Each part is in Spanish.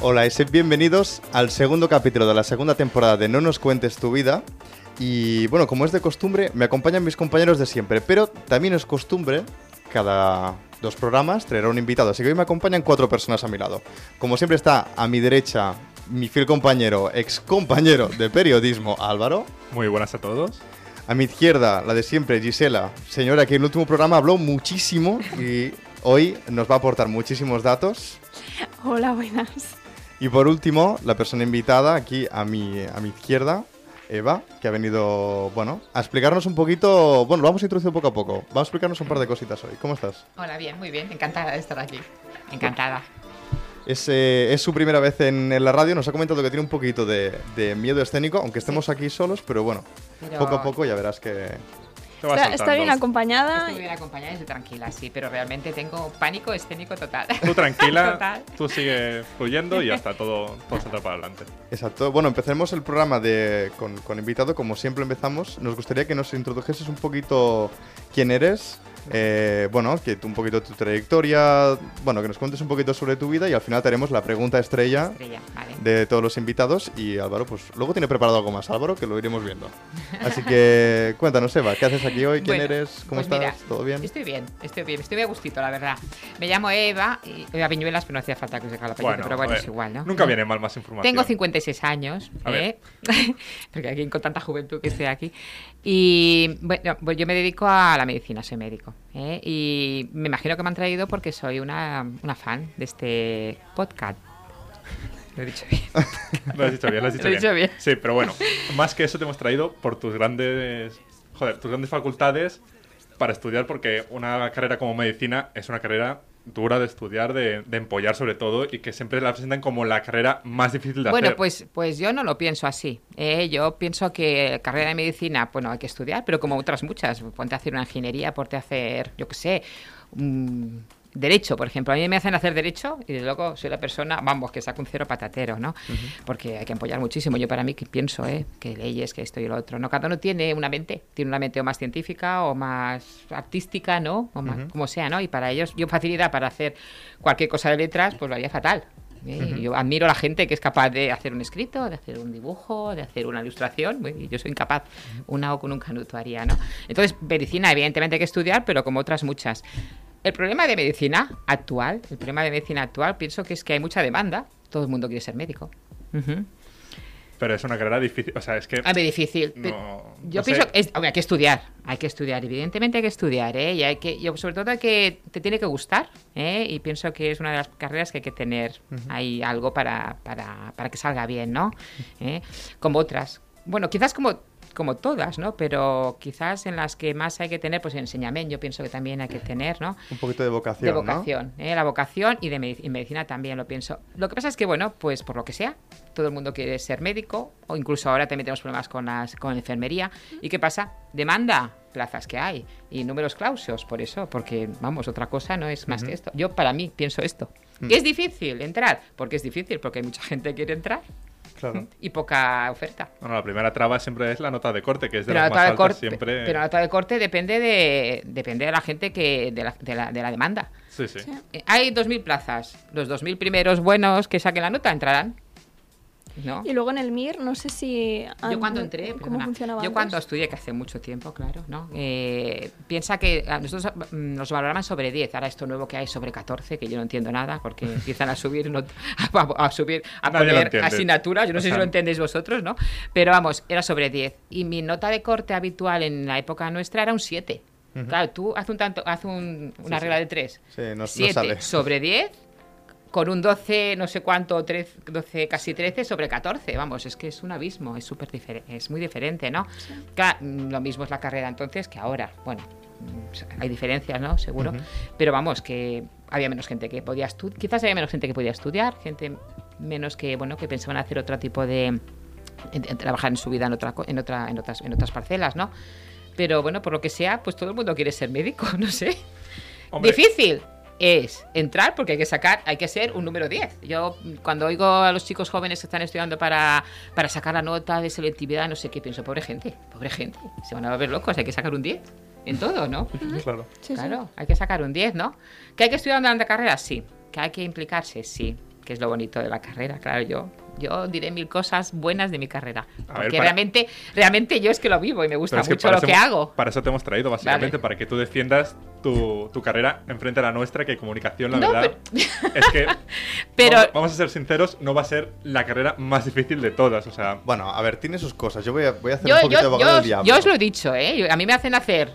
Hola y bienvenidos al segundo capítulo de la segunda temporada de No nos cuentes tu vida. Y bueno, como es de costumbre, me acompañan mis compañeros de siempre, pero también es costumbre, cada dos programas, traer a un invitado. Así que hoy me acompañan cuatro personas a mi lado. Como siempre está a mi derecha mi fiel compañero, ex compañero de periodismo, Álvaro. Muy buenas a todos. A mi izquierda, la de siempre, Gisela, señora que en el último programa habló muchísimo y hoy nos va a aportar muchísimos datos. Hola, buenas. Y por último, la persona invitada aquí a mi, a mi izquierda, Eva, que ha venido, bueno, a explicarnos un poquito, bueno, lo vamos a introducir poco a poco. Vamos a explicarnos un par de cositas hoy. ¿Cómo estás? Hola, bien, muy bien. Encantada de estar aquí. Encantada. Es, eh, es su primera vez en, en la radio, nos ha comentado que tiene un poquito de, de miedo escénico, aunque estemos aquí solos, pero bueno, Pero poco a poco ya verás que... Vas Está, bien acompañada. Estoy bien acompañada y estoy tranquila, sí, pero realmente tengo pánico escénico total. Tú tranquila, Total. tú sigue fluyendo y ya está, todo, todo saldrá para adelante. Exacto. Bueno, empezaremos el programa de, con, con invitado, como siempre empezamos. Nos gustaría que nos introdujeses un poquito quién eres, eh, bueno, que tú un poquito tu trayectoria, bueno, que nos cuentes un poquito sobre tu vida y al final te haremos la pregunta estrella Estrella, vale. de todos los invitados y Álvaro, pues luego tiene preparado algo más, Álvaro, que lo iremos viendo. Así que cuéntanos, Eva, ¿qué haces aquí hoy? ¿Quién Bueno, eres? ¿Cómo pues estás? mira, ¿Todo bien? Estoy bien, estoy bien, estoy a gustito, la verdad. Me llamo Eva, y Eva Viñuelas, pero no hacía falta que os dejara la apellido, pero a bueno, ver, es igual, ¿no? Nunca viene mal más información. Tengo 56 años. ¿eh? porque aquí con tanta juventud que estoy aquí. Y bueno, pues yo me dedico a la medicina, soy médico. ¿eh? Y me imagino que me han traído porque soy una, una fan de este podcast. Lo he dicho bien. Lo has dicho bien, lo has dicho, Lo he dicho bien. Sí, pero bueno, más que eso te hemos traído por tus grandes, joder, tus grandes facultades para estudiar, porque una carrera como medicina es una carrera dura de estudiar, de, de empollar sobre todo, y que siempre la presentan como la carrera más difícil de Bueno, hacer. pues, pues yo no lo pienso así. ¿eh? Yo pienso que carrera de medicina, bueno, hay que estudiar, pero como otras muchas. Ponte a hacer una ingeniería, ponte a hacer, yo qué sé, un derecho, por ejemplo. A mí me hacen hacer derecho y desde luego soy la persona, vamos, que saca un cero patatero, ¿no? Porque hay que apoyar muchísimo. Yo para mí que pienso, ¿eh? Que leyes, que esto y lo otro. No, cada uno tiene una mente. Tiene una mente o más científica o más artística, ¿no? O más, como sea, ¿no? Y para ellos, yo facilidad para hacer cualquier cosa de letras, pues lo haría fatal. ¿eh? Yo admiro a la gente que es capaz de hacer un escrito, de hacer un dibujo, de hacer una ilustración. Bueno, Yo soy incapaz. Una o con un canuto haría, ¿no? Entonces, medicina, evidentemente hay que estudiar, pero como otras muchas. El problema de medicina actual, el problema de medicina actual, pienso que es que hay mucha demanda. Todo el mundo quiere ser médico. Pero es una carrera difícil, o sea, es que... A ver, difícil. No, yo no pienso que es- hay que estudiar, hay que estudiar, evidentemente hay que estudiar, ¿eh? Y hay que, yo, sobre todo hay que, te tiene que gustar, ¿eh? Y pienso que es una de las carreras que hay que tener ahí algo para, para, para que salga bien, ¿no? ¿Eh? Como otras. Bueno, quizás como, como todas, ¿no? Pero quizás en las que más hay que tener, pues enseñamiento, yo pienso que también hay que tener, ¿no? Un poquito de vocación, De ¿no? vocación, ¿eh? la vocación y de medic- y medicina también lo pienso. Lo que pasa es que, bueno, pues por lo que sea, todo el mundo quiere ser médico, o incluso ahora también tenemos problemas con, las, con la enfermería. ¿Y qué pasa? Demanda plazas que hay y números clausos, por eso, porque, vamos, otra cosa no es más que esto. Yo, para mí, pienso esto. Mm. ¿Y es difícil entrar? Porque es difícil, porque hay mucha gente que quiere entrar Claro. y poca oferta. Bueno, la primera traba siempre es la nota de corte, que es de Pero la, las más nota de altas corte, siempre. pero la nota de corte depende de, depende de la gente que de la, de la, de la demanda. Sí, sí. Eh, Hay 2.000 plazas. Los 2.000 primeros buenos que saquen la nota entrarán. ¿No? Y luego en el MIR, no sé si. Yo cuando entré, ¿Cómo perdona, funcionaba? yo antes? cuando estudié, que hace mucho tiempo, claro, ¿no? Eh, piensa que a nosotros mm, nos valoraban sobre 10, ahora esto nuevo que hay sobre 14, que yo no entiendo nada, porque empiezan a subir, a, a subir, a poner asignaturas, yo no O sé si lo entendéis vosotros, ¿no? Pero vamos, era sobre 10. Y mi nota de corte habitual en la época nuestra era un 7. Claro, tú haz, un tanto, haz un- una sí. regla de 3. Sí, no- no 7 sale. sobre 10 con un 12, no sé cuánto, 13, 12, casi 13 sobre 14. Vamos, es que es un abismo, es súper diferente, es muy diferente, ¿no? Claro, mm, lo mismo es la carrera entonces que ahora. Bueno, mm, hay diferencias, ¿no? Seguro. Pero vamos, que había menos gente que podía estudiar, quizás había menos gente que podía estudiar, gente menos que, bueno, que pensaban hacer otro tipo de, en- en trabajar en su vida en, otra, en, otra, en, otras, en otras parcelas, ¿no? Pero bueno, por lo que sea, pues todo el mundo quiere ser médico, no sé. Hombre, Difícil es entrar porque hay que sacar, hay que ser un número 10. Yo cuando oigo a los chicos jóvenes que están estudiando para, para sacar la nota de selectividad, no sé qué, pienso, pobre gente, pobre gente, se van a ver locos, hay que sacar un 10 en todo, ¿no? Claro. Sí, sí. claro, hay que sacar un 10, ¿no? ¿Que hay que estudiar durante la carrera? Sí. ¿Que hay que implicarse? Sí. Que es lo bonito de la carrera, claro, yo. Yo diré mil cosas buenas de mi carrera. A ver, Porque para- realmente, realmente yo es que lo vivo y me gusta Pero es que mucho lo que hemos- hago. Para eso te hemos traído, básicamente, Vale. para que tú defiendas tu, tu carrera enfrente a la nuestra, que comunicación, la No, verdad, es que, Pero- vamos, vamos a ser sinceros, no va a ser la carrera más difícil de todas. O sea, Bueno, a ver, tiene sus cosas. Yo voy a, voy a hacer Yo, un poquito de abogado yo del diablo. yo os lo he dicho, ¿eh? A mí me hacen hacer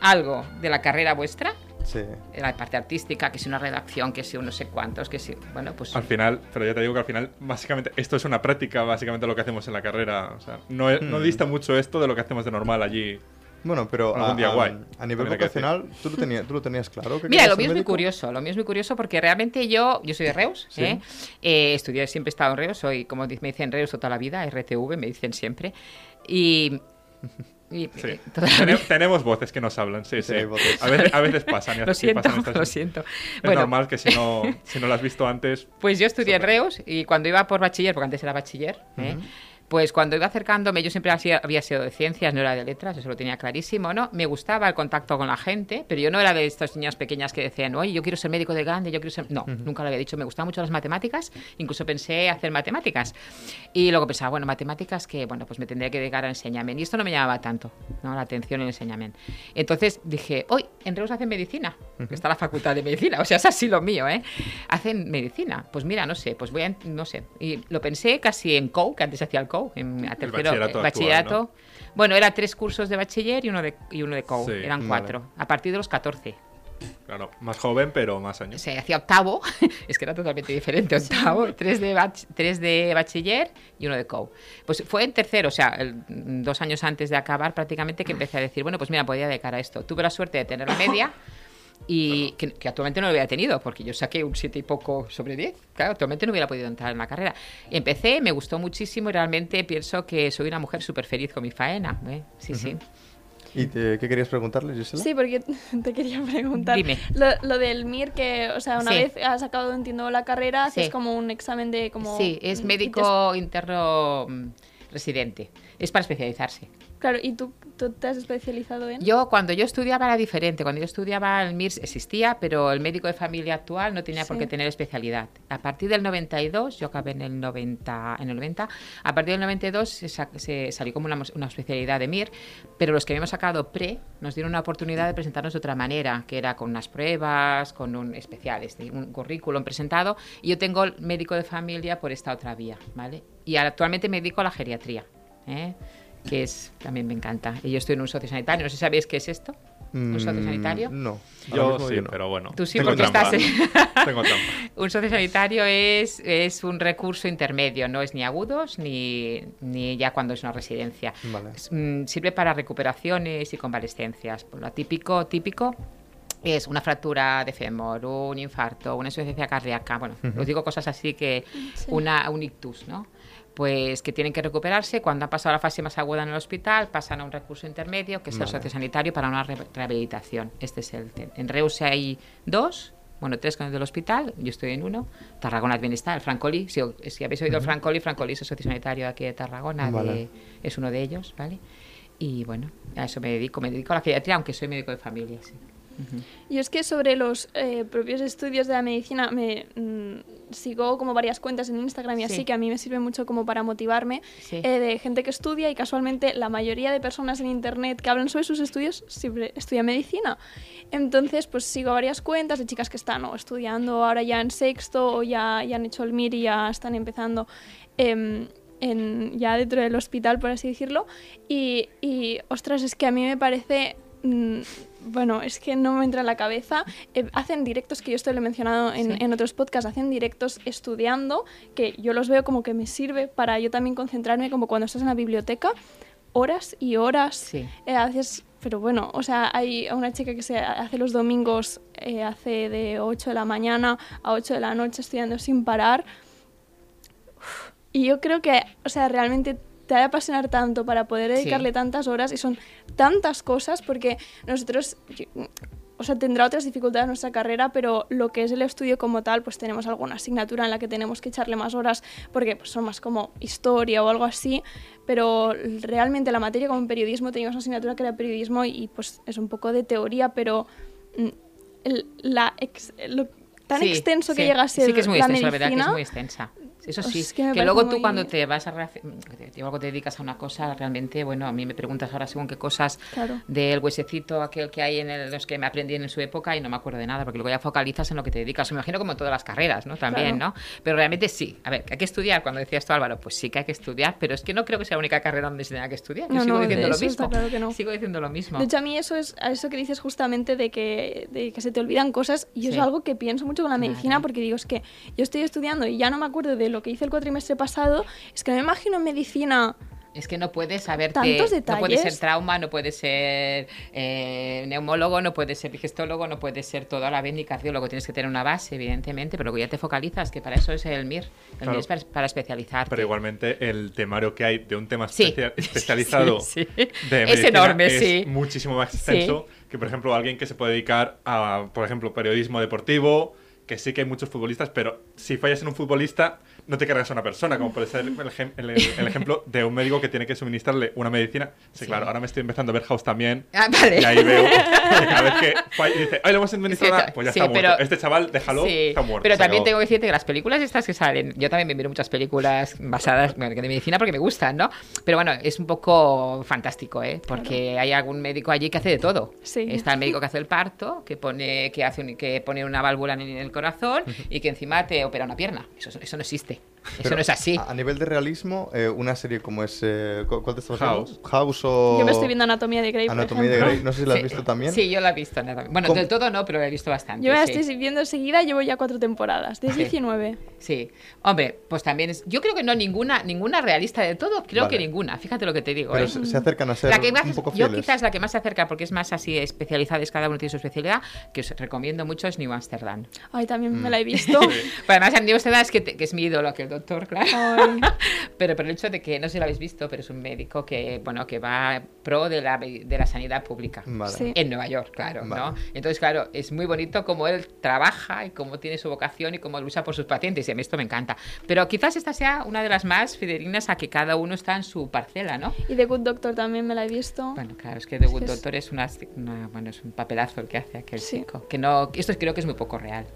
algo de la carrera vuestra, Sí. la parte artística, que si una redacción, que si un no sé cuántos, que si... Bueno, pues... al final, pero ya te digo que al final, básicamente, esto es una práctica, básicamente, lo que hacemos en la carrera. O sea, no, es- no dista mucho esto de lo que hacemos de normal allí. Bueno, pero a, día a- guay, a nivel vocacional, ¿tú lo, tenías, ¿tú lo tenías claro? que Mira, lo mío es muy curioso, lo mío es muy curioso porque realmente yo, yo soy de Reus, Sí. ¿eh? Eh, estudié, siempre he estado en Reus, soy, como me dicen Reus toda la vida, RTV, me dicen siempre. Y... y- Sí. y toda la Tene- vida- tenemos voces que nos hablan, sí, Sí, sí. hay voces. A veces, a veces pasan. y Lo siento, pasan estas- lo siento. Es Bueno, normal que si no, si no lo has visto antes, Pues yo estudié en. Reus y cuando iba por bachiller, porque antes era bachiller, ¿eh? Pues cuando iba acercándome, yo siempre había sido de ciencias, no era de letras, eso lo tenía clarísimo, ¿no? Me gustaba el contacto con la gente, pero yo no era de estas niñas pequeñas que decían, oye, yo quiero ser médico de grande, yo quiero ser... No, nunca lo había dicho, me gustaban mucho las matemáticas, incluso pensé hacer matemáticas. Y luego pensaba, bueno, matemáticas que, bueno, pues me tendría que dedicar a enseñamiento. Y esto no me llamaba tanto, ¿no? La atención en el enseñamiento. Entonces dije, hoy en Reus hacen medicina, que está la facultad de medicina, o sea, es así lo mío, ¿eh? Hacen medicina. Pues mira, no sé, pues voy a, no sé. Y lo pensé casi en COU, que antes hacía el COU, en a tercero, bachillerato eh, actual. Bueno, era tres cursos de bachiller y uno de, y uno de COU, Sí, eran vale. cuatro, a partir de los 14. claro, más joven, pero más años. Se hacía octavo, es que era totalmente diferente, octavo, tres de, bach- tres de bachiller y uno de COU. Pues fue en tercero, o sea, el- dos años antes de acabar prácticamente que empecé a decir, bueno, pues mira, podía dedicar a esto. Tuve la suerte de tener la media y que, que actualmente no lo hubiera tenido, porque yo saqué un siete y poco sobre 10. Claro, actualmente no hubiera podido entrar en la carrera. Empecé, me gustó muchísimo y realmente pienso que soy una mujer súper feliz con mi faena. ¿eh? Sí, sí. ¿Y te- qué querías preguntarle, Gisela? Sí, porque te quería preguntar. Dime. Lo, lo del MIR, que, o sea, una Sí. vez has acabado, entiendo, la carrera, Sí. haces como un examen de como... Sí, es médico interno mm, residente. Es para especializarse. Claro, ¿y tú, tú te has especializado en...? Yo cuando yo estudiaba era diferente. Cuando yo estudiaba el MIRS existía, pero el médico de familia actual no tenía por Sí. qué tener especialidad. A partir del 92, yo acabé en el 90, en el 90 a partir del 92 se, se salió como una, una especialidad de MIR, pero los que habíamos sacado pre nos dieron una oportunidad de presentarnos de otra manera, que era con unas pruebas, con un especial, este, un currículum presentado, y yo tengo el médico de familia por esta otra vía, ¿vale? Y actualmente me dedico a la geriatría. ¿eh? Que es también me encanta. Y yo estoy en un sociosanitario. No sé si sabéis qué es esto. ¿Un Mm, sociosanitario? No. Yo sí, no. pero bueno. Tú sí, tengo porque trampa. estás tengo trampa. Un sociosanitario es, es un recurso intermedio, no es ni agudos ni, ni ya cuando es una residencia. Vale. Es, mm, sirve para recuperaciones y convalescencias. Por lo típico, típico es una fractura de fémur, un infarto, una insuficiencia cardíaca. Bueno, os digo cosas así que Sí. una, un ictus, ¿no? Pues que tienen que recuperarse. Cuando han pasado la fase más aguda en el hospital, pasan a un recurso intermedio, que es el Vale. sociosanitario para una re- rehabilitación. Este es el. te- En Reus hay dos, bueno, tres con el del hospital, yo estoy en uno. Tarragona también está, el Francoli. Si, si habéis oído el Francoli, Francoli es el sociosanitario aquí de Tarragona, de- es uno de ellos, ¿vale? Y bueno, a eso me dedico. Me dedico a la geriatría, aunque soy médico de familia, sí. Yo es que sobre los eh, propios estudios de la medicina me mm, sigo como varias cuentas en Instagram y Sí. así que a mí me sirve mucho como para motivarme Sí. eh, de gente que estudia y casualmente la mayoría de personas en internet que hablan sobre sus estudios siempre estudian medicina. Entonces pues sigo varias cuentas de chicas que están o estudiando ahora ya en sexto o ya, ya han hecho el MIR y ya están empezando em, en, ya dentro del hospital, por así decirlo. Y, y, ostras, es que a mí me parece... mm, bueno, es que no me entra en la cabeza. Eh, hacen directos, que yo esto lo he mencionado en, Sí. en otros podcasts, hacen directos estudiando, que yo los veo como que me sirve para yo también concentrarme, como cuando estás en la biblioteca. horas y horas. Sí. Eh, haces, pero bueno, o sea, hay una chica que se hace los domingos, eh, hace de 8 de la mañana a 8 de la noche estudiando sin parar. Uf, Y yo creo que, o sea, realmente te ha de apasionar tanto para poder dedicarle Sí. tantas horas y son tantas cosas porque nosotros, o sea, tendrá otras dificultades nuestra carrera, pero lo que es el estudio como tal, pues tenemos alguna asignatura en la que tenemos que echarle más horas porque pues, son más como historia o algo así, pero realmente la materia como periodismo teníamos una asignatura que era periodismo y, pues es un poco de teoría, pero mm, el- la ex- lo tan Sí, extenso que llega a ser Sí, que es muy la extenso, la verdad que es muy extensa. Eso sí, Es que que, luego tú muy- cuando te vas a luego te dedicas a una cosa, realmente, bueno, a mí me preguntas ahora según qué cosas Claro. del huesecito aquel que hay en el- los que me aprendí en su época y no me acuerdo de nada, porque luego ya focalizas en lo que te dedicas. Me imagino como en todas las carreras, ¿no? También, Claro. ¿no? Pero realmente sí. A ver, que hay que estudiar. Cuando decías tú, Álvaro, pues sí que hay que estudiar, pero es que no creo que sea la única carrera donde se tenga que estudiar. Yo No, sigo no, diciendo lo mismo. claro que no. Sigo diciendo lo mismo. De hecho, a mí eso es a eso que dices justamente de que, de que se te olvidan cosas y es Sí. algo que pienso mucho con la medicina porque digo, es que yo estoy estudiando y ya no me acuerdo de lo que hice el cuatrimestre pasado, es que no me imagino en medicina Es que no puedes saberte. Tantos No puedes ser detalles. trauma, no puedes ser eh, neumólogo, no puedes ser digestólogo, no puedes ser todo a la vez ni cardiólogo. Tienes que tener una base, evidentemente, pero luego ya te focalizas, que para eso es el MIR. El Claro. MIR es para, para especializarte. Pero igualmente el temario que hay de un tema Sí. especia- especializado Sí, sí. de Es enorme, es sí. muchísimo más extenso que, por ejemplo, alguien que se puede dedicar a, por ejemplo, periodismo deportivo, que sí que hay muchos futbolistas, pero si fallas en un futbolista, no te cargas a una persona, como puede ser el, ejem- el- el ejemplo de un médico que tiene que suministrarle una medicina. Sí, Sí. claro, ahora me estoy empezando a ver House también. Ah, vale. Y ahí veo que cada vez que falla, dice, ay, le hemos administrado, Sí, una", pues ya sí, está muerto. Este chaval, déjalo, Sí, está muerto. Pero también acabó. tengo que decirte que las películas estas que salen, yo también me miro muchas películas basadas bueno, de medicina porque me gustan, ¿no? Pero bueno, es un poco fantástico, ¿eh? Porque hay algún médico allí que hace de todo. Sí. Está el médico que hace el parto, que pone, que hace un- que pone una válvula en el corazón y que encima te opera una pierna. Eso, eso no existe. Eso Pero no es así. A, a nivel de realismo, eh, una serie como es. eh, ¿cu- ¿Cuál te estás House. House o. Yo me estoy viendo Anatomía de Grey, por Anatomía de. Grey. No sé si la has Sí. visto también. Sí, yo la he visto. nada. Bueno, ¿Cómo? del todo no, pero la he visto bastante. Yo me la sí. estoy viendo enseguida, llevo ya cuatro temporadas, de Sí. 19. Sí, hombre, pues también es. Yo creo que no ninguna, ninguna realista de todo, creo Vale. que ninguna. Fíjate lo que te digo. Pero ¿eh? se, se acercan a ser La que más, un poco yo fieles. quizás la que más se acerca, porque es más así especializada, es cada uno tiene su especialidad, que os recomiendo mucho es New Amsterdam. Ay, también Mm. me la he visto. Pero además New Amsterdam es que, te- que es mi ídolo, que doctor, claro. Pero por el hecho de que, no sé si lo habéis visto, pero es un médico que, bueno, que va pro de la, de la sanidad pública. Vale. Sí. En Nueva York, claro, Vale. ¿no? Entonces, claro, es muy bonito cómo él trabaja y cómo tiene su vocación y cómo lucha por sus pacientes. Y a mí esto me encanta. Pero quizás esta sea una de las más fidedignas a que cada uno está en su parcela, ¿no? Y The Good Doctor también me la he visto. Bueno, claro, es que The Es Good que es- Doctor es, una, una- bueno, es un papelazo el que hace aquel Sí. chico. Que no, esto creo que es muy poco real.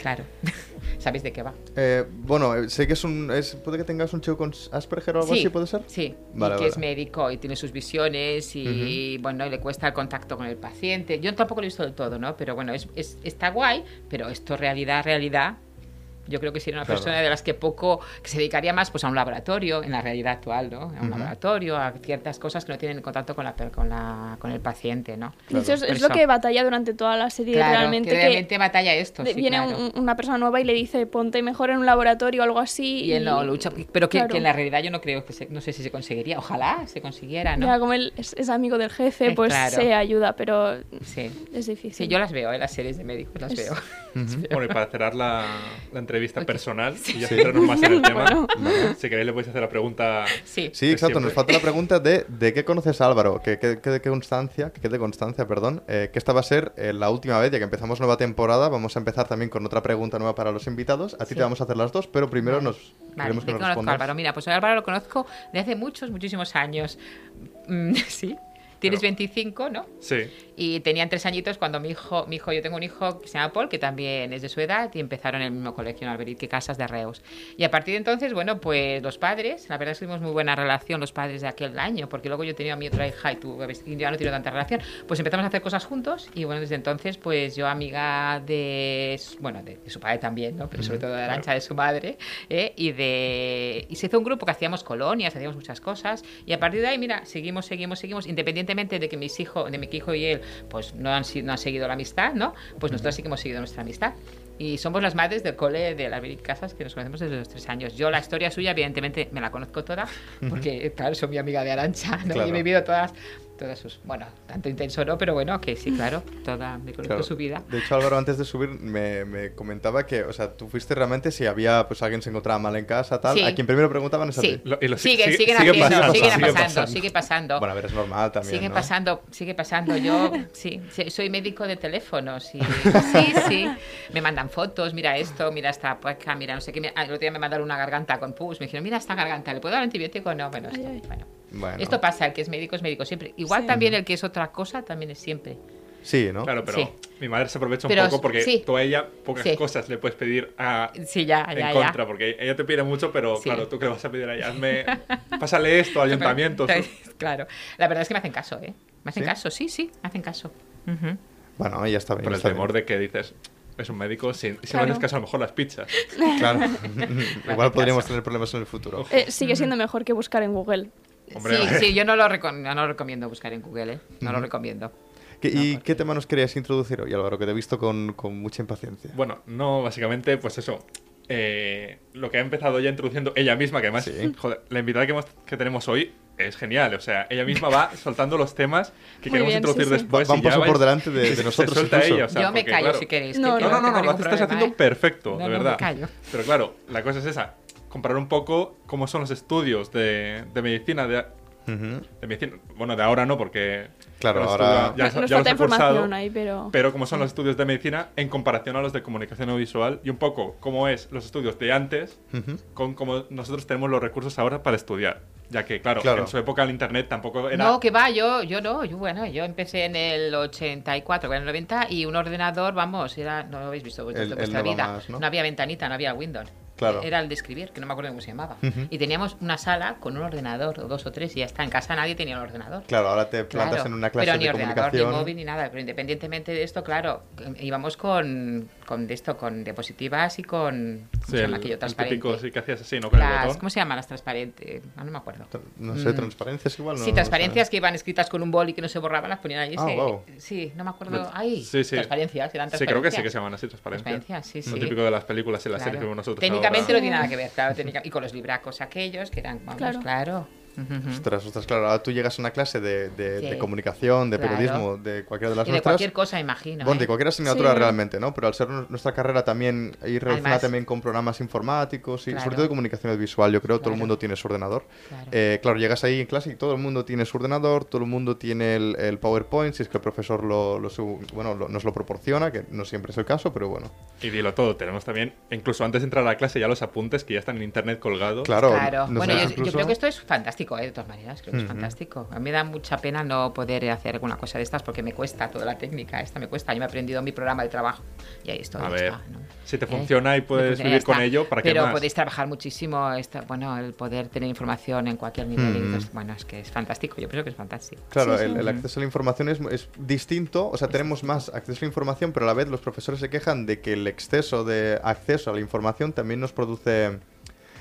Claro. ¿Sabéis de qué va? Eh, bueno, eh, sé que es un. Es, ¿Puede que tengas un chico con Asperger o algo Sí, así? ¿Puede ser? Sí, Vale, y que vale. es médico y tiene sus visiones y bueno, y le cuesta el contacto con el paciente. Yo tampoco lo he visto del todo, ¿no? Pero bueno, es, es- está guay, pero esto realidad, realidad. Yo creo que sería una Claro. persona de las que poco, que se dedicaría más pues a un laboratorio, en la realidad actual, ¿no? A un laboratorio, a ciertas cosas que no tienen contacto con, la, con, la, con el paciente, ¿no? De hecho, es, lo eso. que batalla durante toda la serie. Claro, realmente que que realmente batalla esto, de- sí, viene claro. un- una persona nueva y le dice, ponte mejor en un laboratorio o algo así. Y él no lucha, pero que, Claro. que en la realidad yo no creo que se, no sé si se conseguiría, ojalá se consiguiera, ¿no? Ya, como él es, es amigo del jefe, pues claro. se ayuda, pero Sí. es difícil. Sí, yo las veo, ¿eh? las series de médicos las Es- veo. Bueno, y para cerrar la, la entrevista personal y ya Sí. centrarnos más en el tema, Bueno. si queréis le podéis hacer la pregunta. Sí. Sí, exacto. siempre. Nos falta la pregunta de ¿de qué conoces a Álvaro? Que que- que de constancia, que quede constancia, perdón, eh, que esta va a ser eh, la última vez, ya que empezamos nueva temporada. Vamos a empezar también con otra pregunta nueva para los invitados. A ti Sí. te vamos a hacer las dos, pero primero Vale. nos Vale, queremos que ¿de qué nos conozco a. Álvaro? Mira, pues a Álvaro lo conozco de hace muchos, muchísimos años. Mm, sí. Tienes Pero- 25, ¿no? Sí. Y tenían tres añitos cuando mi hijo, mi hijo, yo tengo un hijo que se llama Paul, que también es de su edad, y empezaron en el mismo colegio en Alberic, que Casas de Reus. Y a partir de entonces, bueno, pues los padres, la verdad es que tuvimos muy buena relación los padres de aquel año, porque luego yo tenía a mi otra hija y tú y ya no tengo tanta relación, pues empezamos a hacer cosas juntos, y bueno, desde entonces, pues yo amiga de, bueno, de, de su padre también, ¿no? Pero sobre todo de Arancha, de su madre, ¿eh? y de... Y se hizo un grupo que hacíamos colonias, hacíamos muchas cosas, y a partir de ahí, mira, seguimos, seguimos, seguimos, independientemente independientemente de que mis hijos, de mi hijo y él, pues no han, no han seguido la amistad, ¿no? Pues nosotros sí que hemos seguido nuestra amistad. Y somos las madres del cole de las Casas que nos conocemos desde los tres años. Yo la historia suya, evidentemente, me la conozco toda, porque, claro, soy mi amiga de Arancha, ¿no? Claro. Y he vivido todas, todas sus... Bueno, tanto intenso no, pero bueno, que sí, claro, toda, me conozco Claro. su vida. De hecho, Álvaro, antes de subir, me, me comentaba que, o sea, tú fuiste realmente si había, pues alguien se encontraba mal en casa, tal. Sí. A quien primero preguntaban es a Sí, ti. Siguen, sigue- siguen sigue haciendo, pasando, siguen sigue pasando, pasando. sigue pasando. Bueno, a ver, es normal también. Sigue ¿no? pasando, sigue pasando. Yo sí, soy médico de teléfonos y sí, sí. Me mandan fotos, mira esto, mira esta pueca, mira no sé qué. El otro día me mandaron una garganta con pus. Me dijeron, mira esta garganta, ¿le puedo dar antibiótico? No, bueno, esto, Ay, ay. bueno. Bueno. Esto pasa, el que es médico es médico siempre. Igual Sí. también el que es otra cosa también es siempre. Sí, ¿no? Claro, pero Sí. mi madre se aprovecha un Pero poco porque sí. tú a ella pocas Sí. cosas le puedes pedir a, Sí, ya, en contra, ya. porque ella te pide mucho, pero Sí. claro, tú que le vas a pedir a ella, hazme, pásale esto, ayuntamientos. Claro. La verdad es que me hacen caso, ¿eh? Me hacen ¿Sí? caso, sí, sí, me hacen caso. Bueno, ya está bien. Por el temor bien. de que dices, es un médico, si, si no Claro. haces caso, a lo mejor las pizzas. Claro. Igual podríamos caso. tener problemas en el futuro. Eh, sigue siendo mejor que buscar en Google. Hombre, sí, sí, yo no lo, no lo recomiendo buscar en Google, ¿eh? No lo recomiendo. ¿Qué- ¿Y porque- qué tema nos querías introducir hoy, Álvaro? Que te he visto con, con mucha impaciencia. Bueno, no, básicamente, pues eso. eh, lo que ha empezado ya introduciendo ella misma, que además, Sí. joder, la invitada que, hemos- que tenemos hoy es genial. O sea, ella misma va soltando los temas que Muy queremos bien, introducir sí, sí. después. Va- va un y ya paso por delante de- de se nosotros suelta incluso. ella, o sea, yo me porque, callo claro, si queréis. No, que No, no, no, tengo no, lo estás haciendo ¿eh? perfecto, No, de no, me verdad. callo. Pero claro, la cosa es esa. Comparar un poco cómo son los estudios de, de medicina de, Ujú. de medicina. Bueno, de ahora no, porque. Claro, ahora- ya, Nos- ya los he cursado, ahí, pero... Pero cómo son los estudios de medicina en comparación a los de comunicación audiovisual y un poco cómo es los estudios de antes Ujú. con cómo nosotros tenemos los recursos ahora para estudiar. Ya que, claro, Claro. en su época el internet tampoco era. No, que va, yo, yo no, yo bueno, yo empecé en el 84, bueno, en el 90 y un ordenador, vamos, era, no lo habéis visto vosotros vuestra no va vida, más, ¿no? había ventanita, no había Windows. Claro. Era el de escribir, que no me acuerdo cómo se llamaba. Y teníamos una sala con un ordenador, o dos o tres, y ya está. En casa nadie tenía un ordenador. Claro, ahora te plantas Claro, en una clase pero ni de ordenador, comunicación. ni móvil, ni nada. Pero independientemente de esto, claro, íbamos con, con de esto, con diapositivas y con ¿cómo Sí, se llama aquello? el Transparente. típico sí que hacías así, ¿no? Con el Las- botón. ¿Cómo se llaman las transparentes? Ah, no me acuerdo. No sé, Mm. transparencias igual. No, sí, no transparencias sé. que iban escritas con un bol y que no se borraban, las ponían allí. Ah. Sí, no me acuerdo. Ay, Sí, sí. transparencias, eran Sí, creo que sí transparencias. que se llaman así, transparencias. Transparencias, sí, Lo sí. típico de las películas y las Claro. series que vemos nosotros Técnicamente no tiene nada que ver, claro, técnica- y con los libracos aquellos que eran, vamos, Claro. claro. Ujú. Ostras, ostras, claro. Ahora tú llegas a una clase de, de- de Sí. comunicación, de Claro. periodismo, de cualquiera de las Y de nuestras. cualquier cosa, imagino. Bueno, de ¿eh? cualquier asignatura Sí. realmente, ¿no? Pero al ser nu- nuestra carrera también ir relacionada Además- también con programas informáticos y Claro. sobre todo de comunicación visual, yo creo todo el Claro. mundo tiene su ordenador. Claro. Eh, claro, llegas ahí en clase y todo el mundo tiene su ordenador, todo el mundo tiene el, el PowerPoint, si es que el profesor lo, lo su- bueno, lo- nos lo proporciona, que no siempre es el caso, pero bueno. Y dilo todo, tenemos también, incluso antes de entrar a la clase, ya los apuntes que ya están en internet colgados. Claro, Claro, bueno, yo, yo incluso- creo que esto es fantástico, ¿eh? de todas maneras, creo que es fantástico. A mí me da mucha pena no poder hacer alguna cosa de estas porque me cuesta toda la técnica, esta me cuesta. Yo me he aprendido mi programa de trabajo y ahí estoy. A ver, está, ¿no? si te ¿Eh? funciona y puedes funciona, vivir con ello, ¿para qué Pero más? podéis trabajar muchísimo, esta- bueno, el poder tener información en cualquier nivel. Ujú. entonces, bueno, es que es fantástico, yo pienso que es fantástico. Claro, Sí, sí. el, el acceso a la información es, es distinto, o sea, tenemos más acceso a la información, pero a la vez los profesores se quejan de que el exceso de acceso a la información también nos produce...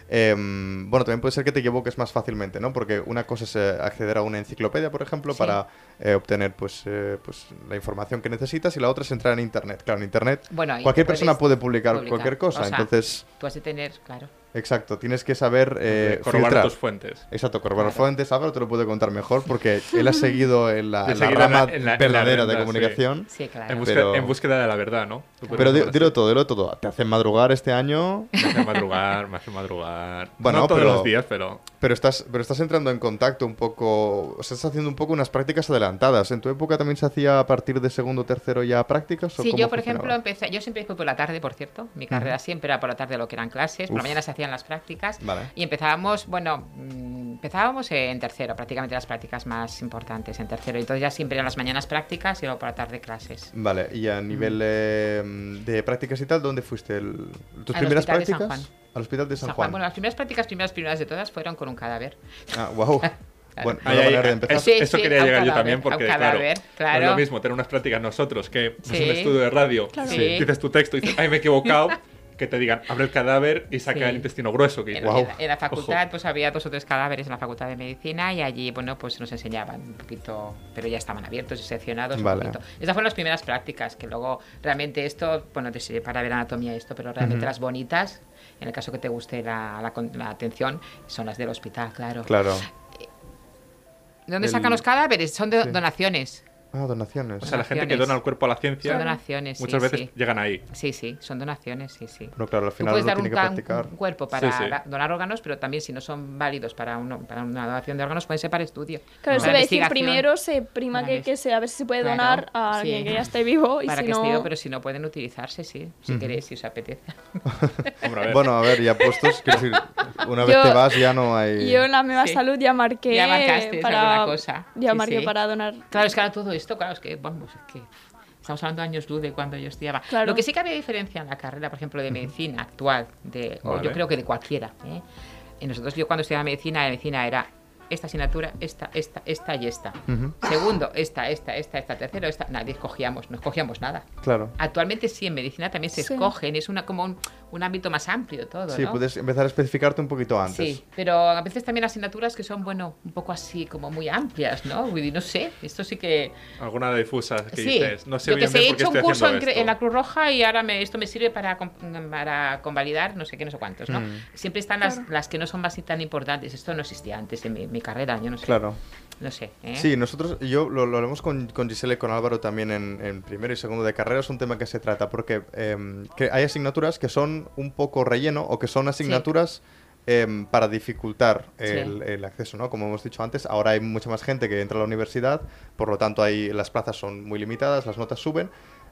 em, bueno, también puede ser que te equivoques más fácilmente, ¿no? Porque una cosa es eh, acceder a una enciclopedia, por ejemplo, Sí. para eh, obtener pues, eh, pues la información que necesitas y la otra es entrar en Internet. Claro, en Internet Bueno, cualquier persona puede publicar, publicar. cualquier cosa, O sea, entonces, Tú has de tener, claro. Exacto, tienes que saber eh, corroborar filtrar. tus fuentes. Exacto, corroborar Claro. fuentes, Álvaro te lo puede contar mejor porque él ha seguido en la, la en la- rama en la- en la verdadera de verdad, sí. comunicación. Sí, claro. En, busca- Pero- en búsqueda de la verdad, ¿no? Pero di- dilo todo, dilo todo. Te hacen madrugar este año, Me hace madrugar, me hace madrugar. Bueno, no todos pero- los días, pero. Pero estás, pero estás entrando en contacto un poco, o sea, estás haciendo un poco unas prácticas adelantadas. ¿En tu época también se hacía a partir de segundo o tercero ya prácticas? o Sí, yo, por ejemplo, empecé, yo siempre fui por la tarde, por cierto. Mi carrera siempre era por la tarde lo que eran clases. Por la mañana se hacían las prácticas. Vale. Y empezábamos, bueno, mm, empezábamos en tercero, prácticamente las prácticas más importantes en tercero. Entonces ya siempre eran las mañanas prácticas y luego por la tarde clases. Vale, y a nivel eh, de prácticas y tal, ¿dónde fuiste? El- ¿Tus Al primeras Hospital de San prácticas? Juan. Al Hospital de San, San Juan. Juan, bueno, las primeras prácticas, primeras, primeras de todas, fueron con un cadáver. Ah, wow. Bueno, Ahí, buena ahí, manera de empezar. eso, Sí, eso sí, quería a un llegar yo cadáver, también, a un porque cadáver, claro, no claro. es lo mismo tener unas prácticas nosotros que es un Sí. estudio de radio, Claro. Sí. dices tu texto y dices, ay, me he equivocado, que te digan, abre el cadáver y saca Sí. el intestino grueso. Que En, "Wow". la- en la facultad Ojo. pues había dos o tres cadáveres en la facultad de medicina y allí bueno pues nos enseñaban un poquito pero ya estaban abiertos y seccionados un Vale. poquito. Esas fueron las primeras prácticas que luego realmente esto bueno te sirve para ver anatomía esto pero realmente las bonitas en el caso que te guste la, la atención son las del hospital claro. Claro. ¿De dónde El- sacan los cadáveres? Son de Sí. donaciones. Ah, donaciones. O sea, la gente que dona el cuerpo a la ciencia, Son donaciones, sí, muchas veces sí. llegan ahí. Sí, sí, son donaciones, sí, sí. no, claro, al Tú final puedes uno dar un, tiene que ca- practicar. un cuerpo para Sí, sí. da- donar órganos, pero también si no son válidos para, uno- para una donación de órganos, pueden ser para estudio. Claro, Para se va a decir primero se prima que, que se, a ver si se puede Claro, donar a sí. alguien que ya esté vivo y para si que no... esté vivo, pero si no pueden utilizarse, sí, si queréis, si os apetece. Hombre, a ver. Bueno, a ver, ya puestos, quiero decir, una vez Yo- te vas ya no hay... Yo en la nueva Sí. salud ya marqué Ya marcaste para alguna cosa. ya marqué para donar. Claro, es que ahora todo esto, claro, es que, vamos, es que estamos hablando de años luz de cuando yo estudiaba. Claro. Lo que sí que había diferencia en la carrera, por ejemplo, de medicina actual, de, o yo creo que de cualquiera. ¿eh? Y nosotros, yo cuando estudiaba medicina, la medicina era esta asignatura, esta, esta, esta y esta. Ujú, Segundo, esta, esta, esta, esta. Tercero, esta. Nadie escogíamos, no escogíamos nada. Claro. Actualmente sí, en medicina también se Sí. escogen, es una, como un, un ámbito más amplio todo, Sí, ¿no? puedes empezar a especificarte un poquito antes. Sí, pero a veces también asignaturas que son, bueno, un poco así, como muy amplias, ¿no? No sé, esto sí que... Alguna difusa que sí, dices, no sé yo que bien, sé, he bien qué hecho un curso en, en la Cruz Roja y ahora me, esto me sirve para, para convalidar no sé qué, no sé cuántos, ¿no? Mm. Siempre están las, Claro. las que no son más tan importantes. Esto no existía antes en mi, mi carrera, yo no sé. Claro. No sé, ¿eh? Sí, nosotros, yo lo, lo hablamos con, con Giselle y con Álvaro también en, en primero y segundo de carrera, es un tema que se trata, porque que hay asignaturas que son un poco relleno o que son asignaturas em, para dificultar el, Sí. el acceso, ¿no? Como hemos dicho antes, ahora hay mucha más gente que entra a la universidad, por lo tanto ahí las plazas son muy limitadas, las notas suben.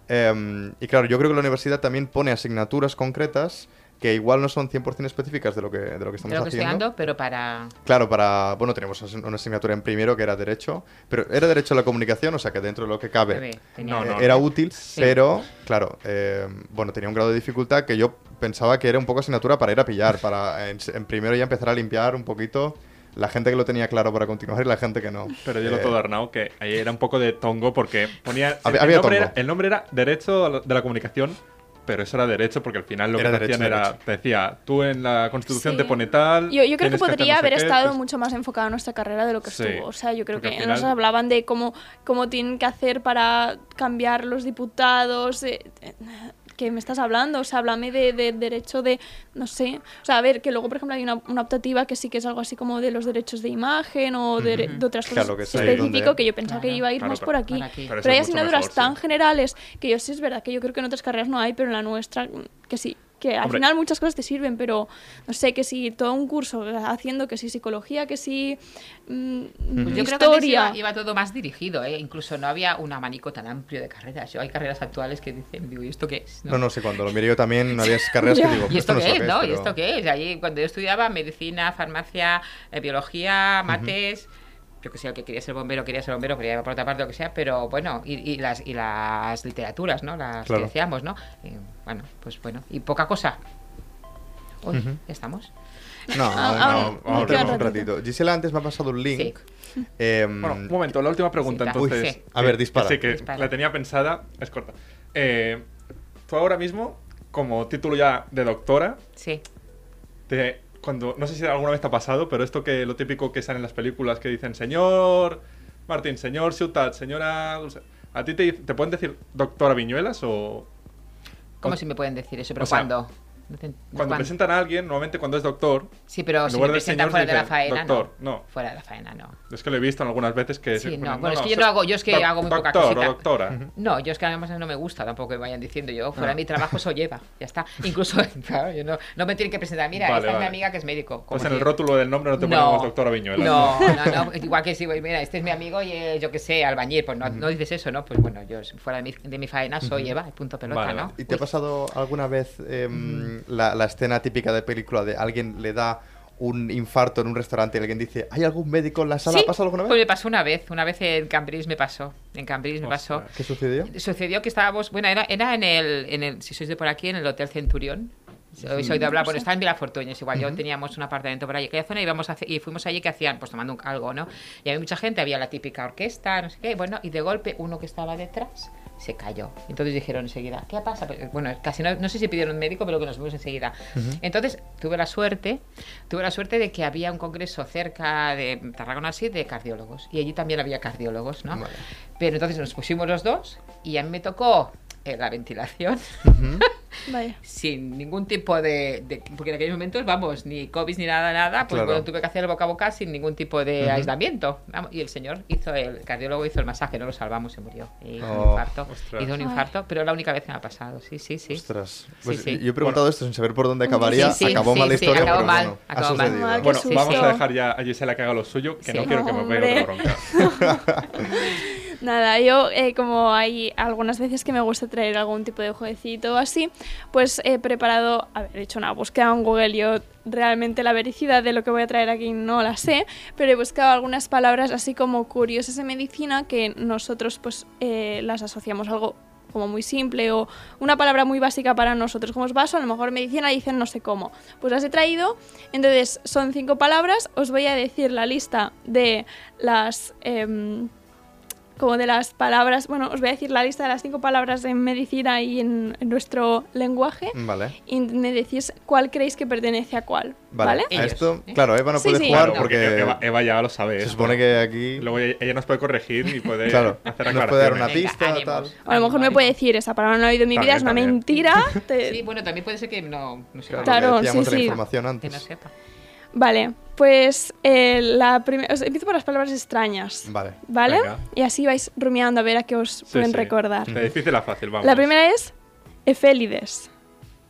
em, y claro, yo creo que la universidad también pone asignaturas concretas que igual no son 100% específicas de lo que, de lo que estamos de lo que estoy haciendo. dando, pero para... Claro, para. Bueno, tenemos una asignatura en primero que era Derecho, pero era Derecho a la Comunicación, o sea que dentro de lo que cabe No, eh, no. era útil, pero, claro, eh, bueno, tenía un grado de dificultad que yo pensaba que era un poco asignatura para ir a pillar, para en, en primero ya empezar a limpiar un poquito la gente que lo tenía claro para continuar y la gente que no. Pero dilo Eh, todo, Arnau, que ahí era un poco de tongo porque ponía. Había- el, había nombre tongo. era, el nombre era Derecho de la Comunicación, pero eso era derecho porque al final lo Era que derecho, hacían era. derecho. Te decía, tú en la Constitución Sí. te pone tal. Yo, yo creo que podría no sé haber qué, estado pues- mucho más enfocada en nuestra carrera de lo que Sí, estuvo. O sea, yo creo porque que al nos final- hablaban de cómo, cómo tienen que hacer para cambiar los diputados. eh, eh, ¿Qué me estás hablando? O sea, háblame de, de derecho de, no sé. O sea, a ver, que luego, por ejemplo, hay una, una optativa que sí que es algo así como de los derechos de imagen o de, de otras cosas Claro, que específico donde- que yo pensaba que iba a ir claro, más por aquí. Pero hay asignaturas mejor, tan sí. generales que yo sí es verdad que yo creo que en otras carreras no hay, pero en la nuestra que sí. Que al Hombre. final muchas cosas te sirven, pero no sé, que si todo un curso haciendo, que si psicología, que si mm, Pues yo creo que historia. iba, iba todo más dirigido, ¿eh? Incluso no había un abanico tan amplio de carreras. Yo hay carreras actuales que dicen, digo, ¿y esto qué es? No, no sé, cuando lo miré yo también había carreras que digo, ¿Y esto no qué sé es, no? ¿Y esto qué es? Allí, cuando yo estudiaba medicina, farmacia, eh, biología, mates, yo que sé, el que quería ser bombero, quería ser bombero, quería ir por otra parte, lo que sea, pero bueno, y, y las, y las literaturas, ¿no? Las Claro. que decíamos, ¿no? Y, bueno, pues bueno, y poca cosa. Uy, Ujú. ya estamos. No, Ah, no, ah, queda tenemos un ratito. Gisela antes me ha pasado un link. em, Bueno, un momento, la última pregunta Sí, entonces. Uy, sí. A ver, dispara. que Sí, que Dispara. la tenía pensada, es corta. Eh, tú ahora mismo, como título ya de doctora, Sí. te, cuando, no sé si alguna vez te ha pasado, pero esto que lo típico que sale en las películas que dicen, señor Martín, señor Ciutat, señora Dulce", ¿A ti te, te pueden decir doctora Viñuelas o...? ¿Cómo o- si me pueden decir eso? ¿Pero sea, cuándo? No te- Cuando ¿cuándo? presentan a alguien, normalmente cuando es doctor, Sí, pero en si lugar fuera de la faena, doctor, no. no. Fuera de la faena, no. es que lo he visto en algunas veces que Sí, se no, ponen, bueno, es que yo no hago- yo es que hago muy poca doctor cosita. o doctora. No, yo es que además no me gusta tampoco que vayan diciendo yo, fuera de mi trabajo eso lleva, ya está. Incluso, claro, yo no, no me tienen que presentar, mira, Vale, esta es mi amiga que es médico. como Pues en si- el rótulo del nombre no te No. ponemos doctora Viñuelas. No, no, no, igual que si, voy, mira, este es mi amigo y eh, yo que sé, albañil, pues no, no dices eso, ¿no? Pues bueno, yo fuera de mi, de mi faena soy Eva, y punto pelota, ¿no? ¿Y te ha Uy, pasado alguna vez la, la escena típica de película de alguien le da un infarto en un restaurante y alguien dice, ¿hay algún médico en la sala? ¿Sí? ¿Ha pasado alguna vez? Pues me pasó una vez, una vez en Cambridge me pasó, en Cambridge me pasó. ¿Qué sucedió? Sucedió que estábamos, bueno, era, era en, el, en el, si sois de por aquí, en el Hotel Centurión. Soy, soy de hablar, bueno, está en Vilafortuño, es igual, yo teníamos un apartamento por allí, aquella zona, y, íbamos a y fuimos allí que hacían, pues tomando un- algo, ¿no? Y había mucha gente, había la típica orquesta, no sé qué, bueno, y de golpe uno que estaba detrás Se cayó. Entonces dijeron enseguida, ¿qué pasa? Bueno, casi no, no sé si pidieron un médico, pero que nos fuimos enseguida. Entonces tuve la suerte, tuve la suerte de que había un congreso cerca de Tarragona así de cardiólogos. Y allí también había cardiólogos, ¿no? Vale. Pero entonces nos pusimos los dos y a mí me tocó eh, la ventilación Vaya. sin ningún tipo de, de- Porque en aquellos momentos, vamos, ni COVID ni nada, nada, pues Claro. bueno, tuve que hacer el boca a boca sin ningún tipo de aislamiento. Vamos, y el señor hizo, el cardiólogo hizo el masaje, no lo salvamos, se murió. Hizo Oh, un infarto. ostras. Hizo un Ay. infarto, pero es la única vez que me ha pasado, sí, sí, sí. Ostras. Sí, Pues sí. Yo he preguntado esto sin saber por dónde acabaría. Sí, sí, acabó sí, mal la sí, historia, acabó pero mal, bueno, acabó mal. Bueno, vamos a dejar ya a Gisela que haga lo suyo, que Sí. no quiero que me pegue otra bronca. Nada, yo eh, como hay algunas veces que me gusta traer algún tipo de jueguecito así, pues he preparado, a ver, he hecho una búsqueda en Google, yo realmente la vericidad de lo que voy a traer aquí no la sé, pero he buscado algunas palabras así como curiosas en medicina que nosotros pues eh, las asociamos algo como muy simple o una palabra muy básica para nosotros como es vaso, a lo mejor medicina dicen no sé cómo. Pues las he traído, entonces son cinco palabras, os voy a decir la lista de las... em, como de las palabras, bueno, os voy a decir la lista de las cinco palabras en medicina y en, en nuestro lenguaje Vale. y me decís cuál creéis que pertenece a cuál, Vale. ¿vale? A esto, ¿eh? claro, Eva no Sí, puede sí. jugar Claro, porque Eva, Eva ya lo sabe. se esto. supone que aquí. Luego ella, nos puede corregir y puede Claro, hacer nos puede dar una aclaraciones. Venga, pista, tal. O a lo mejor me puede decir esa palabra no la he oído en mi vida, es una también. mentira. te- Sí, bueno, también puede ser que no, no sepa. Claro, Claro, sí, la sí. información Que no sepa. Vale, pues eh, la primera... Empiezo por las palabras extrañas, Vale. ¿vale? Venga. Y así vais rumiando a ver a qué os Sí, pueden sí. recordar. De difícil a fácil, vamos. La primera es efélides.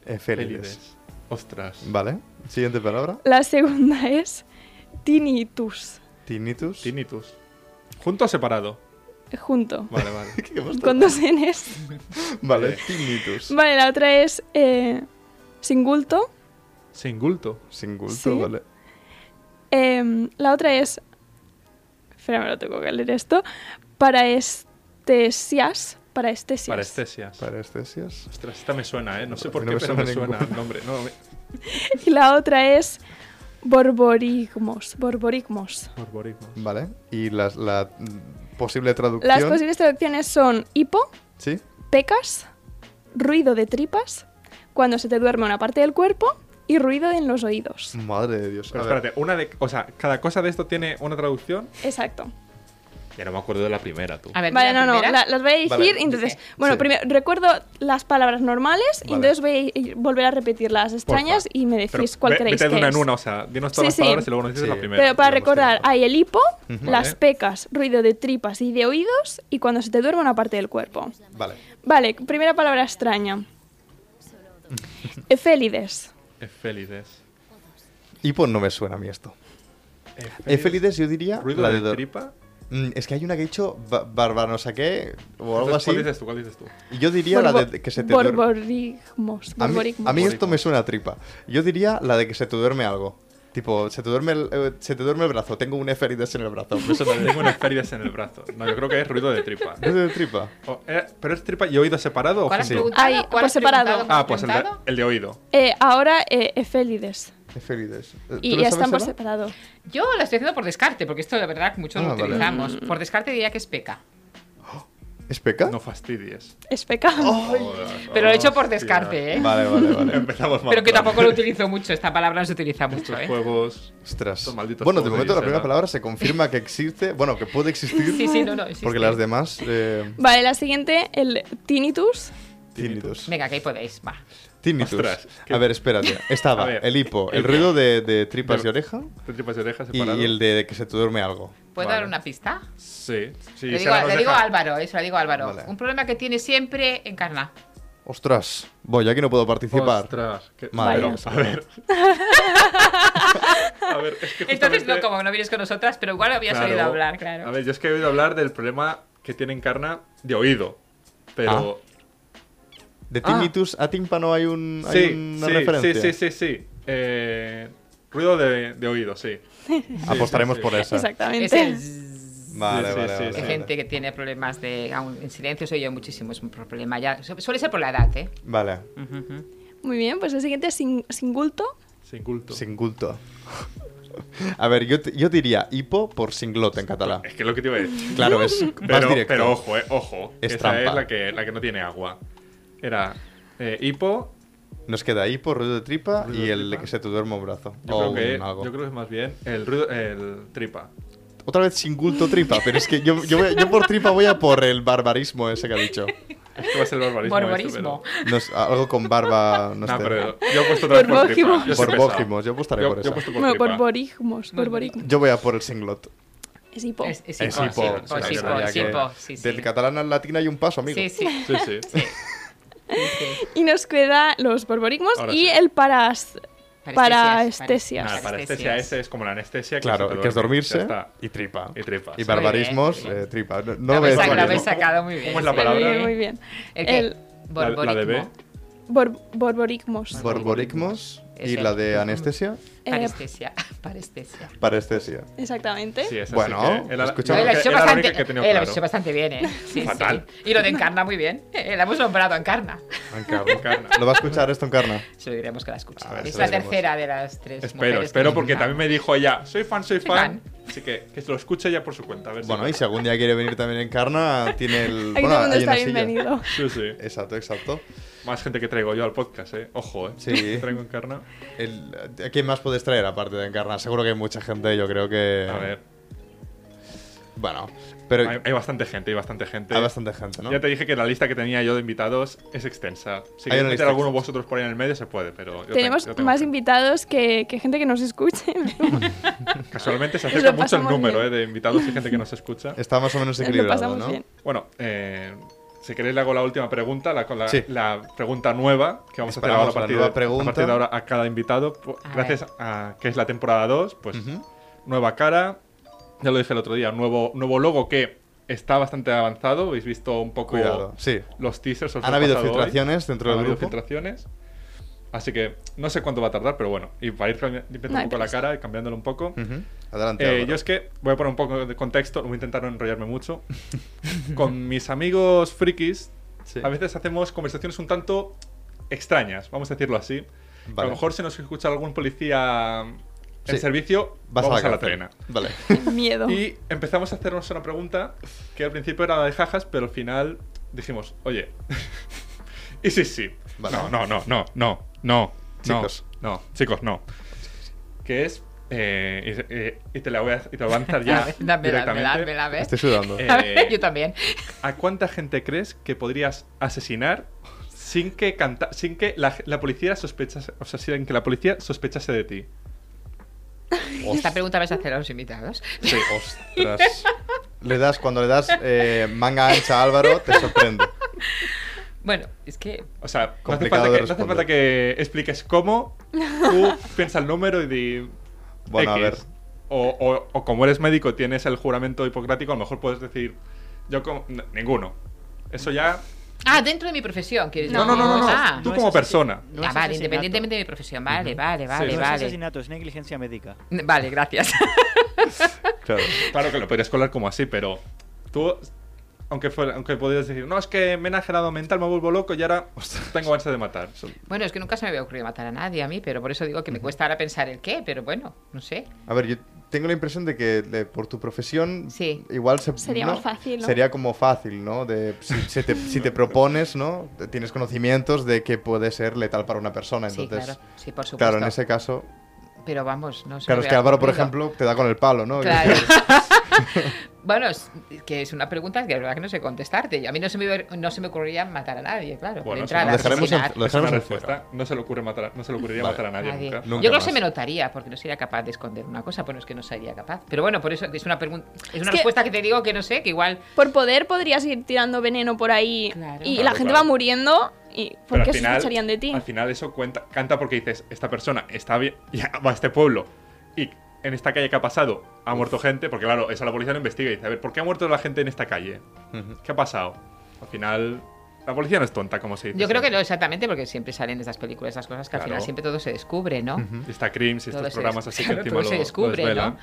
Efélides. Ostras. Vale. Siguiente palabra. La segunda es tinnitus, Tinnitus. Tinnitus. ¿Junto o separado? junto, Vale, vale. ¿Qué hemos con dos Ns. Vale, Vale. tinnitus. Vale, la otra es eh, singulto. Singulto. Singulto, Sí. vale. Em, la otra es. Espera, me lo tengo que leer esto. Paraestesias. Paraestesias. Parestesias. Parestesias. Ostras, esta me suena, ¿eh? No sé por No qué, me pero me suena el nombre. No, me... Y la otra es borborigmos. Borborigmos. Borborigmos. Vale. Y las, la posible traducción. Las posibles traducciones son hipo, Sí. pecas, ruido de tripas, cuando se te duerme una parte del cuerpo y ruido en los oídos. Madre de Dios. Pero espérate, una de... O sea, cada cosa de esto tiene una traducción. Exacto. Ya no me acuerdo de la primera, tú. A ver, Vale, no, no, la- las voy a decir. Vale, entonces, sí. bueno, Sí. primero recuerdo las palabras normales y Vale. entonces voy a volver a repetir las extrañas Porfa. y me Pero decís cuál ve- queréis vete de que una es. en una, o sea, dinos todas Sí, las sí. palabras y luego nos dices Sí. la primera. Pero para recordar, tiempo. hay el hipo, Ujú. las Vale. pecas, ruido de tripas y de oídos y cuando se te duerme una parte del cuerpo. Vale. Vale, primera palabra extraña. Efélides. Efélides. Hipo no me suena a mí esto. Efélides yo diría Ruido la de, de... tripa. Mm, es que hay una que he dicho ba- barba no sé qué o algo Entonces, así. ¿Cuál dices tú? ¿Cuál dices tú? Y yo diría la Borbo- de que se te duerme. Borborigmos. A mí, borborigmos. a mí esto me suena a tripa. Yo diría la de que se te duerme algo. Tipo, se te duerme el, eh, se te duerme el brazo. Tengo un eférides en el brazo. Me Tengo un efélides en el brazo. No, yo creo que es ruido de tripa. ¿Es de tripa? O- eh, ¿Pero es tripa y oído separado o ¿Cuál has junto? preguntado? Ay, ¿Cuál por has separado. Ah, pues el de, preguntado? el de oído. Eh, ahora, eh, efélides. Eférides. Eh, ¿Tú Y lo ya sabes, están por Eva? separado. Yo lo estoy haciendo por descarte, porque esto de verdad muchos Ah, lo vale. utilizamos. Por descarte diría que es peca. ¿Es peca? No fastidies. Es. Joder, Pero lo he hecho por hostia. descarte, ¿eh? Vale, vale, vale. Empezamos mal. Pero que tampoco lo utilizo mucho. Esta palabra no se utiliza mucho, Estos ¿eh? juegos. Ostras. Malditos Bueno, de de momento la primera palabra se confirma que existe. Bueno, que puede existir. Sí, sí, no, no. existe. Porque las demás. Eh, Vale, la siguiente, el tinnitus. tinnitus. Venga, que ahí podéis. Va. Tinnitus. Ostras, A ver, espérate. Estaba ver. el hipo, el El- ruido de, de tripas de- y oreja De tripas y orejas y, separado. y el de que se te duerme algo. ¿Puedo Vale. dar una pista? Sí. sí le digo, le digo a Álvaro, eso le digo a Álvaro. Vale. Un problema que tiene siempre encarna. Ostras, voy, aquí no puedo participar. Ostras. qué- Madre a ver. a ver, es que Entonces, no, justamente- como no vienes con nosotras, pero igual habías Claro. oído hablar, claro. A ver, yo es que he oído hablar del problema que tiene Encarna de oído. Pero. De Ah. tinnitus a tímpano hay, un, hay sí, una sí, referencia. sí, sí, sí, sí. Eh, ruido de, de oído, sí. Apostaremos sí, por esa. Exactamente. Es el zzz. Vale, Sí, vale, sí, vale. gente que tiene problemas de. aún en silencio soy yo muchísimo, es un problema ya. su- Suele ser por la edad, ¿eh? Vale. Muy bien, pues el siguiente es sin- singulto. Sin culto. sin culto. A ver, yo, yo diría hipo por singlot en catalán. Es que es lo que te iba a decir. Claro, es más Pero, directo. pero ojo, eh, ojo. Es esa trampa. es la que, la que no tiene agua. Era eh, hipo. Nos queda hipo, ruido de tripa Ruido y de el tripa. que se te duerma un brazo. Yo, o creo que, algo. yo creo que es más bien el ruido, el tripa. Otra vez singulto tripa, pero es que yo, yo, voy- yo por tripa voy a por el barbarismo ese que ha dicho. Es que va a ser el barbarismo. Barbarismo. este, No es- algo con barba, no, sé. No, pero yo he puesto otra vez por tripa. Yo pesado. Borbógimos, yo apostaré Yo- por yo puesto por tripa. borborigmos, borborigmos. Yo voy a por el singlot. Es hipo. Es, hipo. Del catalán al latín hay un paso, amigo. Sí, sí. Sí, sí. Y nos queda los borborigmos Ahora y sí. el paras... Parestesias, Parestesias. Nada, para anestesia ese es como la anestesia. Claro, se te que es dormirse y tripa. Y tripa. Y sí. barbarismos, bien, eh, tripa. No, no lo a habéis sacado, muy bien. ¿Cómo es la palabra? Muy bien, muy bien. ¿El? El La, la de B. Borborigmo. bor- borborigmos. Borborigmos Es y el- la de anestesia, Eh, Parestesia. Parestesia. parestesia. exactamente. Sí, esa Bueno, sí que era, escucha- Oye, era lo he hecho la bastante, única que he tenido eh, lo he claro. hecho bastante bien, ¿eh? Sí, Fatal. sí. Y lo de Encarna muy bien. Eh, la hemos nombrado Encarna. Encarna. Encarna. ¿Lo va a escuchar esto Encarna? Se lo diremos que la escucha. A ver, es eso la tercera de las tres. Espero, mujeres espero, que porque también me dijo ella, soy fan, soy Soy fan. fan. Así que que se lo escuche ella por su cuenta. A ver si Bueno, y si algún día quiere venir también Encarna, tiene el... Aquí bueno, todo el mundo hay está una silla. bienvenido. Sí, sí. Exacto, exacto. Más gente que traigo yo al podcast, ¿eh? Ojo, ¿eh? Sí. Traigo Encarna. El- ¿A quién más puedes traer aparte de Encarna? Seguro que hay mucha gente, yo creo que... A ver. Bueno, pero Hay, hay bastante gente, hay bastante gente. hay bastante gente, ¿no? Ya te dije que la lista que tenía yo de invitados es extensa. Si una meter alguno vosotros por ahí en el medio, se puede, pero. yo Tenemos tengo- yo tengo más gente. invitados que, que gente que nos escuche. Casualmente se acerca mucho el número eh, de invitados y gente que nos escucha. Está más o menos equilibrado, ¿no? bien. Bueno, eh, si queréis le hago la última pregunta, la, con la, Sí. la pregunta nueva que vamos a hacer ahora a partir, nueva de, pregunta. a partir de ahora a cada invitado. A gracias a que es la temporada 2, pues nueva cara. Ya lo dije el otro día, nuevo, nuevo logo que está bastante avanzado. Habéis visto un poco Cuidado, sí. los teasers. os Han habido pasado hoy. filtraciones dentro Han del habido grupo. filtraciones. Así que no sé cuánto va a tardar, pero bueno. Y para ir limpiando No un poco la cara y cambiándolo un poco. Ujú. Adelante, Eh, yo es que voy a poner un poco de contexto, voy a intentar no enrollarme mucho. Con mis amigos frikis, Sí. a veces hacemos conversaciones un tanto extrañas, vamos a decirlo así. A Vale. lo mejor si nos escucha algún policía en Sí. servicio, Vas vamos a la, a la trena. Vale. Miedo. Y empezamos a hacernos una pregunta que al principio era de jajas, pero al final dijimos, oye, y sí, sí. Vale. No, no, no, no, no, no. Chicos. No, no, chicos, no. Que es. eh, y, eh, y te la voy a, y te voy a lanzar ya. Dámela, dámela, dámela. Estoy sudando. Eh, yo también. ¿A cuánta gente crees que podrías asesinar sin que canta sin que la, la policía sospechase, o sea, sin que la policía sospechase de ti? Esta pregunta vais a hacer a los invitados. Sí. Ostras. Le das, cuando le das eh, manga ancha a Álvaro, te sorprende. Bueno, es que O sea, no hace, falta que, no hace responder. falta que expliques cómo, tú piensa el número y di. Bueno, a ver. O, o- o como eres médico, tienes el juramento hipocrático, a lo mejor puedes decir. Yo con. n- Ninguno. Eso ya. Ah, dentro de mi profesión, quieres No, no, no, no. no. Ah, Tú como persona. no ah, vale, independientemente de mi profesión. Vale, vale, vale, Sí. No es vale. asesinato, es negligencia médica. Vale, gracias. Claro. Claro que lo podrías colar como así, pero. Tú. Aunque, fuera, aunque podrías decir, no, es que me he enajenado mental, me vuelvo loco y ahora tengo ansia de matar. Bueno, es que nunca se me había ocurrido matar a nadie a mí, pero por eso digo que me cuesta ahora pensar el qué, pero bueno, no sé. A ver, yo tengo la impresión de que de- por tu profesión Sí. igual se, Sería ¿no? más fácil, ¿no? Sería como fácil, ¿no? De, si, si te, si te propones, ¿no? Tienes conocimientos de que puede ser letal para una persona. Sí, Entonces, claro, sí, por supuesto. claro, en ese caso... Pero vamos, no sé. Claro, es que Álvaro, por ejemplo, te da con el palo, ¿no? Claro. bueno, es, que es una pregunta que es verdad que no sé contestarte. A mí no se me, no se me ocurriría matar a nadie, claro. Bueno, entrada, lo dejaremos en- lo dejaremos en respuesta. fuera. No se le ocurre matar, no se le ocurriría Vale. matar a nadie, Nadie. nunca. Nunca Yo creo que se me notaría, porque no sería capaz de esconder una cosa, pues no es que no sería capaz. Pero bueno, por eso es una pregunta, es una respuesta que te digo que no sé, que igual Por poder podrías ir tirando veneno por ahí Claro. y Claro, la gente claro. va muriendo y ¿por Pero qué al final, sospecharían de ti? al final eso cuenta, canta porque dices, esta persona está bien, ya va a este pueblo y en esta calle que ha pasado ha muerto gente, porque claro, eso la policía lo investiga y dice, a ver, ¿por qué ha muerto la gente en esta calle? ¿Qué ha pasado? Al final, la policía no es tonta, como se dice. Yo creo que no exactamente, porque siempre salen estas películas, esas cosas que al Claro. final siempre todo se descubre, ¿no? Y está Crims y Todo estos se programas así claro, que todo encima se lo, descubre, lo. ¿no?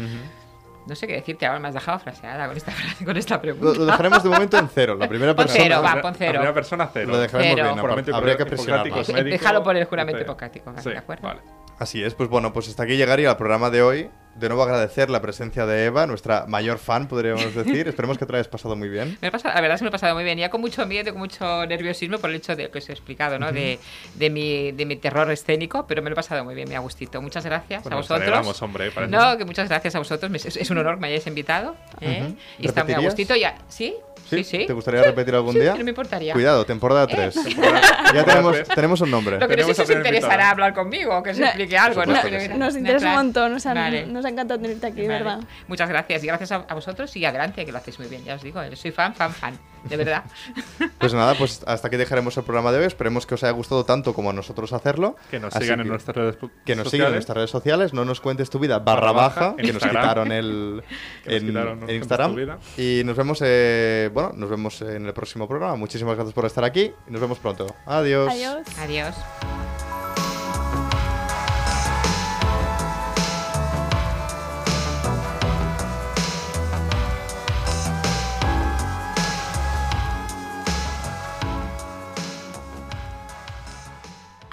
No sé qué decirte, ahora me has dejado fraseada con esta, frase- con esta pregunta. lo dejaremos de momento en cero. La primera Pon persona... cero, va, La- pon La cero. primera persona, cero. Lo dejaremos Cero. bien. Habría que presionar más. Déjalo por el juramento sí. hipocrático, ¿de Sí, acuerdo? vale. Así es, pues bueno, pues hasta aquí llegaría el programa de hoy. De nuevo agradecer la presencia de Eva, nuestra mayor fan, podríamos decir. Esperemos que te lo hayas pasado muy bien. Me he pasado- la verdad es que me he pasado muy bien, ya con mucho miedo, con mucho nerviosismo por el hecho de que os he explicado, ¿no? de, de, mi, de mi terror escénico, pero me lo he pasado muy bien, me ha gustito. Muchas gracias Bueno, a vosotros. alegramos, hombre, no, que muchas gracias a vosotros, es, es un honor que me hayáis invitado. ¿eh? Ujú. Y está muy a gustito. Ya. ¿Sí? Sí, sí. ¿Te gustaría repetir algún Sí, día? no me importaría. Eh. Cuidado, temporada 3. ya tenemos, tenemos un nombre. Lo que no sé si os interesará hablar conmigo, que No, explique algo. ¿no? Nos no, interesa un montón, nos, han- Vale. nos ha encantado tenerte aquí, Vale. ¿verdad? Muchas gracias y gracias a, a vosotros y adelante que lo hacéis muy bien, ya os digo, yo soy fan, fan, fan, de verdad. Pues nada, pues hasta aquí dejaremos el programa de hoy. Esperemos que os haya gustado tanto como a nosotros hacerlo. Que nos Así sigan en nuestras redes pu- Que nos sociales. sigan en nuestras redes sociales, no nos cuentes tu vida barra Barra baja, baja, que nos quitaron el Que nos en, quitaron, nos Instagram. tu vida. Y nos vemos, eh, bueno, nos vemos en el próximo programa. Muchísimas gracias por estar aquí y nos vemos pronto. Adiós. Adiós. Adiós.